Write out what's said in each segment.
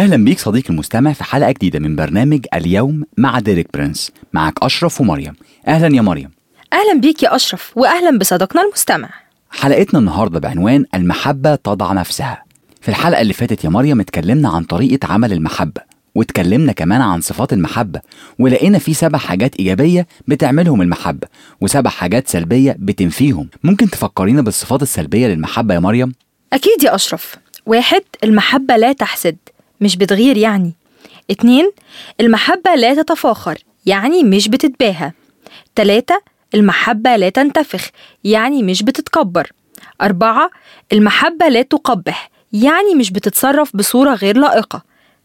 أهلا بيك صديقي المستمع في حلقة جديدة من برنامج اليوم مع ديريك برنس معك أشرف ومريم. أهلا يا مريم. أهلا بيك يا أشرف وأهلا بصديقنا المستمع. حلقتنا النهارده بعنوان المحبة تضع نفسها. في الحلقة اللي فاتت يا مريم اتكلمنا عن طريقة عمل المحبة واتكلمنا كمان عن صفات المحبة ولقينا في سبع حاجات إيجابية بتعملهم المحبة وسبع حاجات سلبية بتنفيهم. ممكن تفكرينا بالصفات السلبية للمحبة يا مريم؟ أكيد يا أشرف. واحد المحبة لا تحسد. مش بتغير يعني. اتنين المحبة لا تتفاخر يعني مش بتتباهى. تلاتة المحبة لا تنتفخ يعني مش بتتكبر. أربعة المحبة لا تقبح يعني مش بتتصرف بصورة غير لائقة.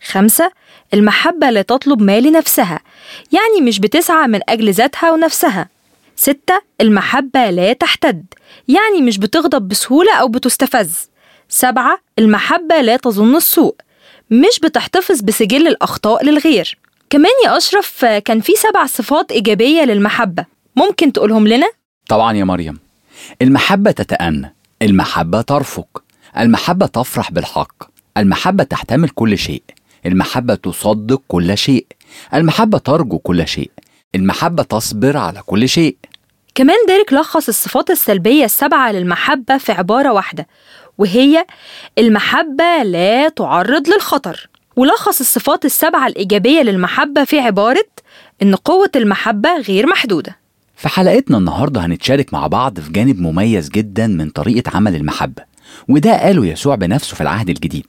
خمسة المحبة لا تطلب ما لنفسها يعني مش بتسعى من أجل ذاتها ونفسها. ستة المحبة لا تحتد يعني مش بتغضب بسهولة أو بتستفز. سبعة المحبة لا تظن السوء مش بتحتفظ بسجل الأخطاء للغير. كمان يا أشرف كان في سبع صفات إيجابية للمحبة. ممكن تقولهم لنا؟ طبعا يا مريم. المحبة تتأنى المحبة ترفق المحبة تفرح بالحق المحبة تحتمل كل شيء المحبة تصدق كل شيء المحبة ترجو كل شيء المحبة تصبر على كل شيء. كمان ديريك لخص الصفات السلبية السبعة للمحبة في عبارة واحدة. وهي المحبة لا تعرض للخطر. ولخص الصفات السبعة الإيجابية للمحبة في عبارة إن قوة المحبة غير محدودة. في حلقتنا النهاردة هنتشارك مع بعض في جانب مميز جدا من طريقة عمل المحبة وده قاله يسوع بنفسه في العهد الجديد.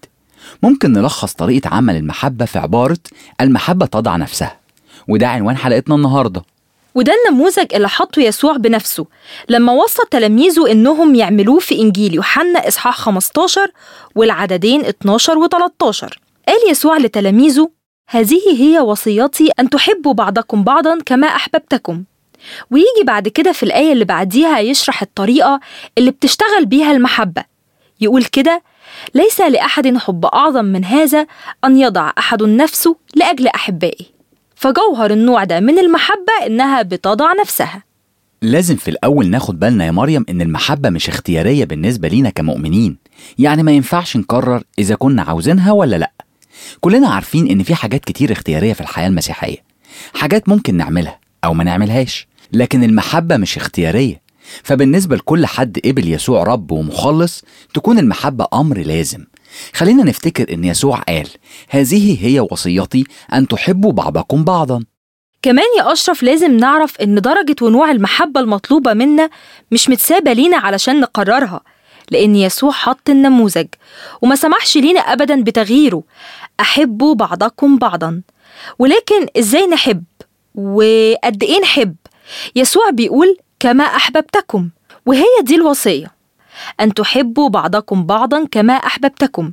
ممكن نلخص طريقة عمل المحبة في عبارة المحبة تضع نفسها وده عنوان حلقتنا النهارده. وده النموذج اللي حطه يسوع بنفسه. لما وصى تلاميذه إنهم يعملوه في إنجيل يوحنا إصحاح 15 والعددين 12 و 13 قال يسوع لتلاميذه هذه هي وصيتي أن تحبوا بعضكم بعضا كما أحببتكم. ويجي بعد كده في الآية اللي بعديها يشرح الطريقة اللي بتشتغل بيها المحبة. يقول كده ليس لأحد حب أعظم من هذا أن يضع أحد نفسه لأجل أحبائه. فجوهر النوع ده من المحبة إنها بتضع نفسها. لازم في الأول ناخد بالنا يا مريم إن المحبة مش اختيارية بالنسبة لينا كمؤمنين. يعني ما ينفعش نقرر إذا كنا عاوزينها ولا لأ. كلنا عارفين إن في حاجات كتير اختيارية في الحياة المسيحية. حاجات ممكن نعملها أو ما نعملهاش. لكن المحبة مش اختيارية. فبالنسبة لكل حد قبل يسوع رب ومخلص تكون المحبة أمر لازم. خلينا نفتكر إن يسوع قال هذه هي وصيتي أن تحبوا بعضكم بعضا. كمان يا أشرف لازم نعرف إن درجة ونوع المحبة المطلوبة منا مش متسابة لينا علشان نقررها لأن يسوع حط النموذج وما سمحش لينا أبدا بتغييره. أحبوا بعضكم بعضا. ولكن إزاي نحب وقد إيه نحب؟ يسوع بيقول كما أحببتكم وهي دي الوصية. أن تحبوا بعضكم بعضا كما أحببتكم.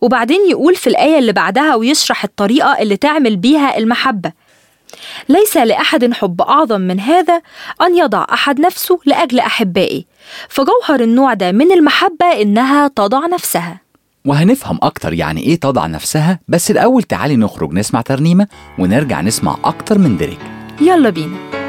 وبعدين يقول في الآية اللي بعدها ويشرح الطريقة اللي تعمل بيها المحبة. ليس لأحد حب أعظم من هذا أن يضع أحد نفسه لأجل أحبائه. فجوهر النوع ده من المحبة إنها تضع نفسها. وهنفهم أكتر يعني إيه تضع نفسها بس الأول تعالي نخرج نسمع ترنيمة ونرجع نسمع أكتر من ديريك يلا بينا.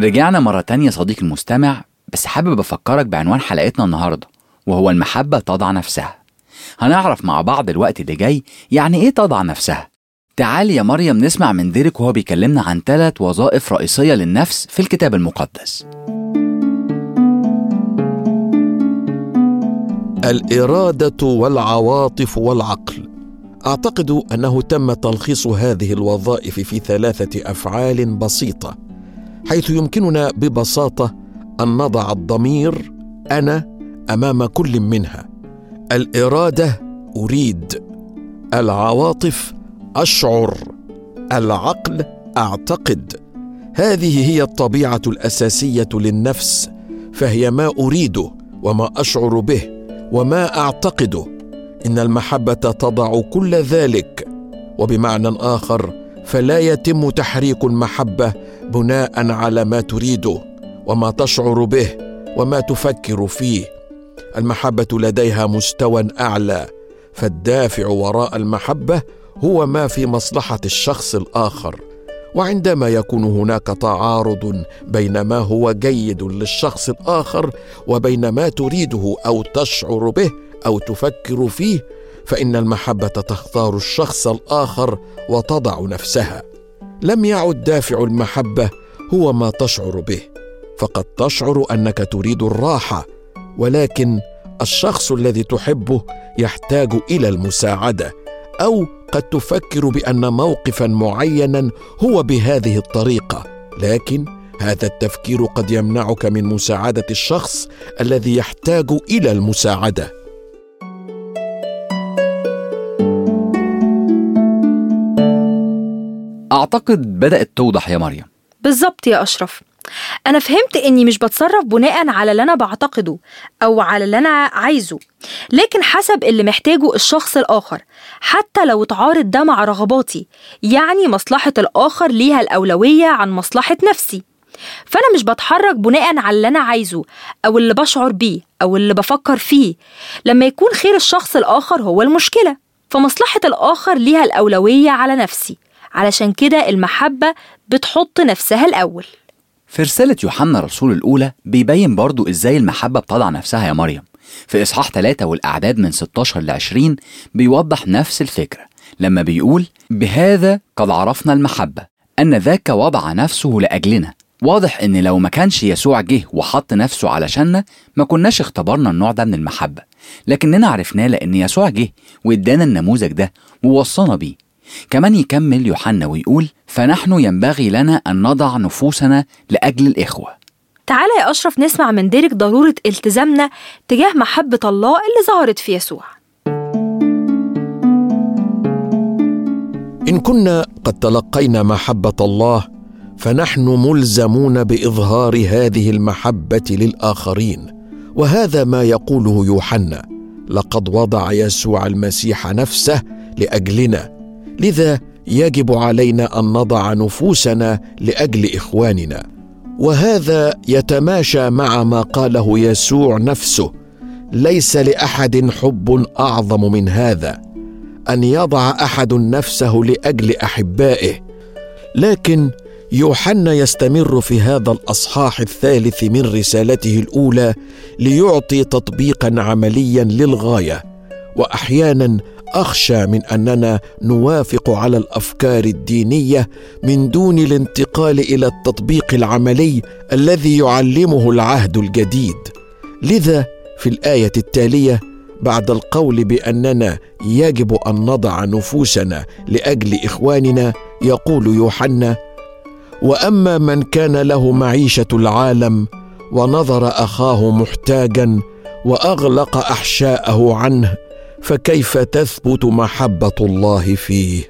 رجعنا مرة تانية صديق المستمع بس حابب أفكرك بعنوان حلقتنا النهاردة وهو المحبة تضع نفسها. هنعرف مع بعض الوقت اللي جاي يعني إيه تضع نفسها. تعالي يا مريم نسمع من ديريك وهو بيكلمنا عن ثلاث وظائف رئيسية للنفس في الكتاب المقدس. الإرادة والعواطف والعقل. أعتقد أنه تم تلخيص هذه الوظائف في ثلاثة أفعال بسيطة. حيث يمكننا ببساطة أن نضع الضمير أنا أمام كل منها. الإرادة أريد. العواطف أشعر. العقل أعتقد. هذه هي الطبيعة الأساسية للنفس فهي ما اريده وما أشعر به وما اعتقده إن المحبة تضع كل ذلك. وبمعنى آخر فلا يتم تحريك المحبة بناء على ما تريده وما تشعر به وما تفكر فيه. المحبة لديها مستوى أعلى فالدافع وراء المحبة هو ما في مصلحة الشخص الآخر. وعندما يكون هناك تعارض بين ما هو جيد للشخص الآخر وبين ما تريده أو تشعر به أو تفكر فيه فإن المحبة تختار الشخص الآخر وتضع نفسها. لم يعد دافع المحبة هو ما تشعر به فقد تشعر أنك تريد الراحة ولكن الشخص الذي تحبه يحتاج إلى المساعدة أو قد تفكر بأن موقفا معينا هو بهذه الطريقة لكن هذا التفكير قد يمنعك من مساعدة الشخص الذي يحتاج إلى المساعدة. أعتقد بدأت توضح يا مريم. بالظبط يا أشرف. أنا فهمت إني مش بتصرف بناء على اللي أنا بعتقده أو على اللي أنا عايزه لكن حسب اللي محتاجه الشخص الآخر حتى لو تعارض ده مع رغباتي يعني مصلحة الآخر ليها الأولوية عن مصلحة نفسي. فأنا مش بتحرك بناء على اللي أنا عايزه أو اللي بشعر بيه أو اللي بفكر فيه. لما يكون خير الشخص الآخر هو المشكلة فمصلحة الآخر ليها الأولوية على نفسي. علشان كده المحبة بتحط نفسها الأول. في رسالة يوحنا الرسول الأولى بيبين برضو إزاي المحبة بتضع نفسها يا مريم. في إصحاح 3 والأعداد من 16 ل 20 بيوضح نفس الفكرة لما بيقول بهذا قد عرفنا المحبة أن ذاك وضع نفسه لأجلنا. واضح إن لو ما كانش يسوع جه وحط نفسه علشاننا ما كناش اختبرنا النوع ده من المحبة. لكننا عرفناه لأن يسوع جه وإدانا النموذج ده ووصانا بيه. كمان يكمل يوحنا ويقول فنحن ينبغي لنا أن نضع نفوسنا لأجل الإخوة. تعالى يا أشرف نسمع من ديرك ضرورة التزامنا تجاه محبة الله اللي ظهرت في يسوع. إن كنا قد تلقينا محبة الله فنحن ملزمون بإظهار هذه المحبة للآخرين وهذا ما يقوله يوحنا لقد وضع يسوع المسيح نفسه لأجلنا لذا يجب علينا أن نضع نفوسنا لأجل إخواننا. وهذا يتماشى مع ما قاله يسوع نفسه ليس لأحد حب أعظم من هذا أن يضع أحد نفسه لأجل أحبائه. لكن يوحنا يستمر في هذا الأصحاح الثالث من رسالته الأولى ليعطي تطبيقا عمليا للغاية واحيانا أخشى من أننا نوافق على الأفكار الدينية من دون الانتقال إلى التطبيق العملي الذي يعلمه العهد الجديد. لذا في الآية التالية بعد القول بأننا يجب أن نضع نفوسنا لأجل إخواننا يقول يوحنا وأما من كان له معيشة العالم ونظر أخاه محتاجا وأغلق أحشاءه عنه فكيف تثبت محبة الله فيه؟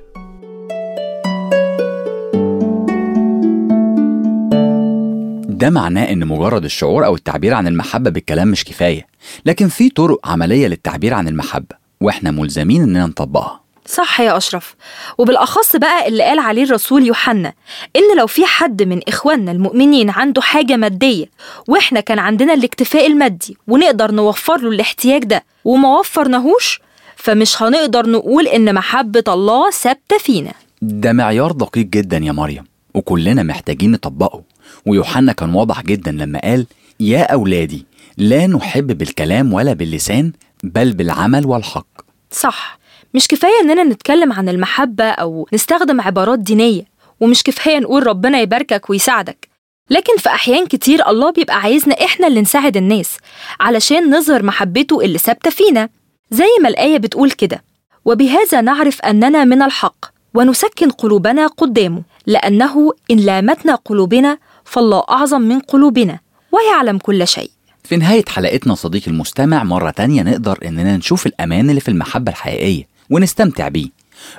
ده معناه إن مجرد الشعور أو التعبير عن المحبة بالكلام مش كفاية لكن في طرق عملية للتعبير عن المحبة وإحنا ملزمين إننا نطبقها. صح يا أشرف. وبالأخص بقى اللي قال عليه الرسول يوحنا إن لو في حد من إخواننا المؤمنين عنده حاجة مادية وإحنا كان عندنا الاكتفاء المادي ونقدر نوفر له الاحتياج ده وما وفرناهوش فمش هنقدر نقول إن محبة الله ثابتة فينا. ده معيار دقيق جدا يا مريم وكلنا محتاجين نطبقه. ويوحنا كان واضح جدا لما قال يا أولادي لا نحب بالكلام ولا باللسان بل بالعمل والحق. صح. مش كفاية إننا نتكلم عن المحبة أو نستخدم عبارات دينية ومش كفاية نقول ربنا يباركك ويساعدك. لكن في أحيان كتير الله بيبقى عايزنا إحنا اللي نساعد الناس علشان نظهر محبته اللي ثابتة فينا. زي ما الآية بتقول كده وبهذا نعرف أننا من الحق ونسكن قلوبنا قدامه لأنه إن لامتنا قلوبنا فالله أعظم من قلوبنا ويعلم كل شيء. في نهاية حلقتنا صديقي المستمع مرة تانية نقدر إننا نشوف الأمان اللي في المحبة الحقيقية. ونستمتع بيه.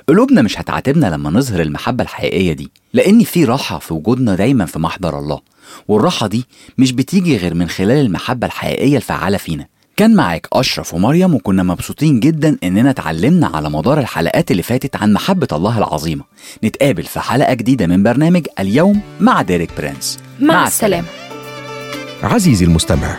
قلوبنا مش هتعاتبنا لما نظهر المحبة الحقيقية دي لأن في راحة في وجودنا دايما في محضر الله والراحة دي مش بتيجي غير من خلال المحبة الحقيقية الفعالة فينا. كان معاك أشرف ومريم وكنا مبسوطين جدا إننا اتعلمنا على مدار الحلقات اللي فاتت عن محبة الله العظيمة. نتقابل في حلقة جديدة من برنامج اليوم مع ديريك برنس مع السلامة. عزيزي المستمع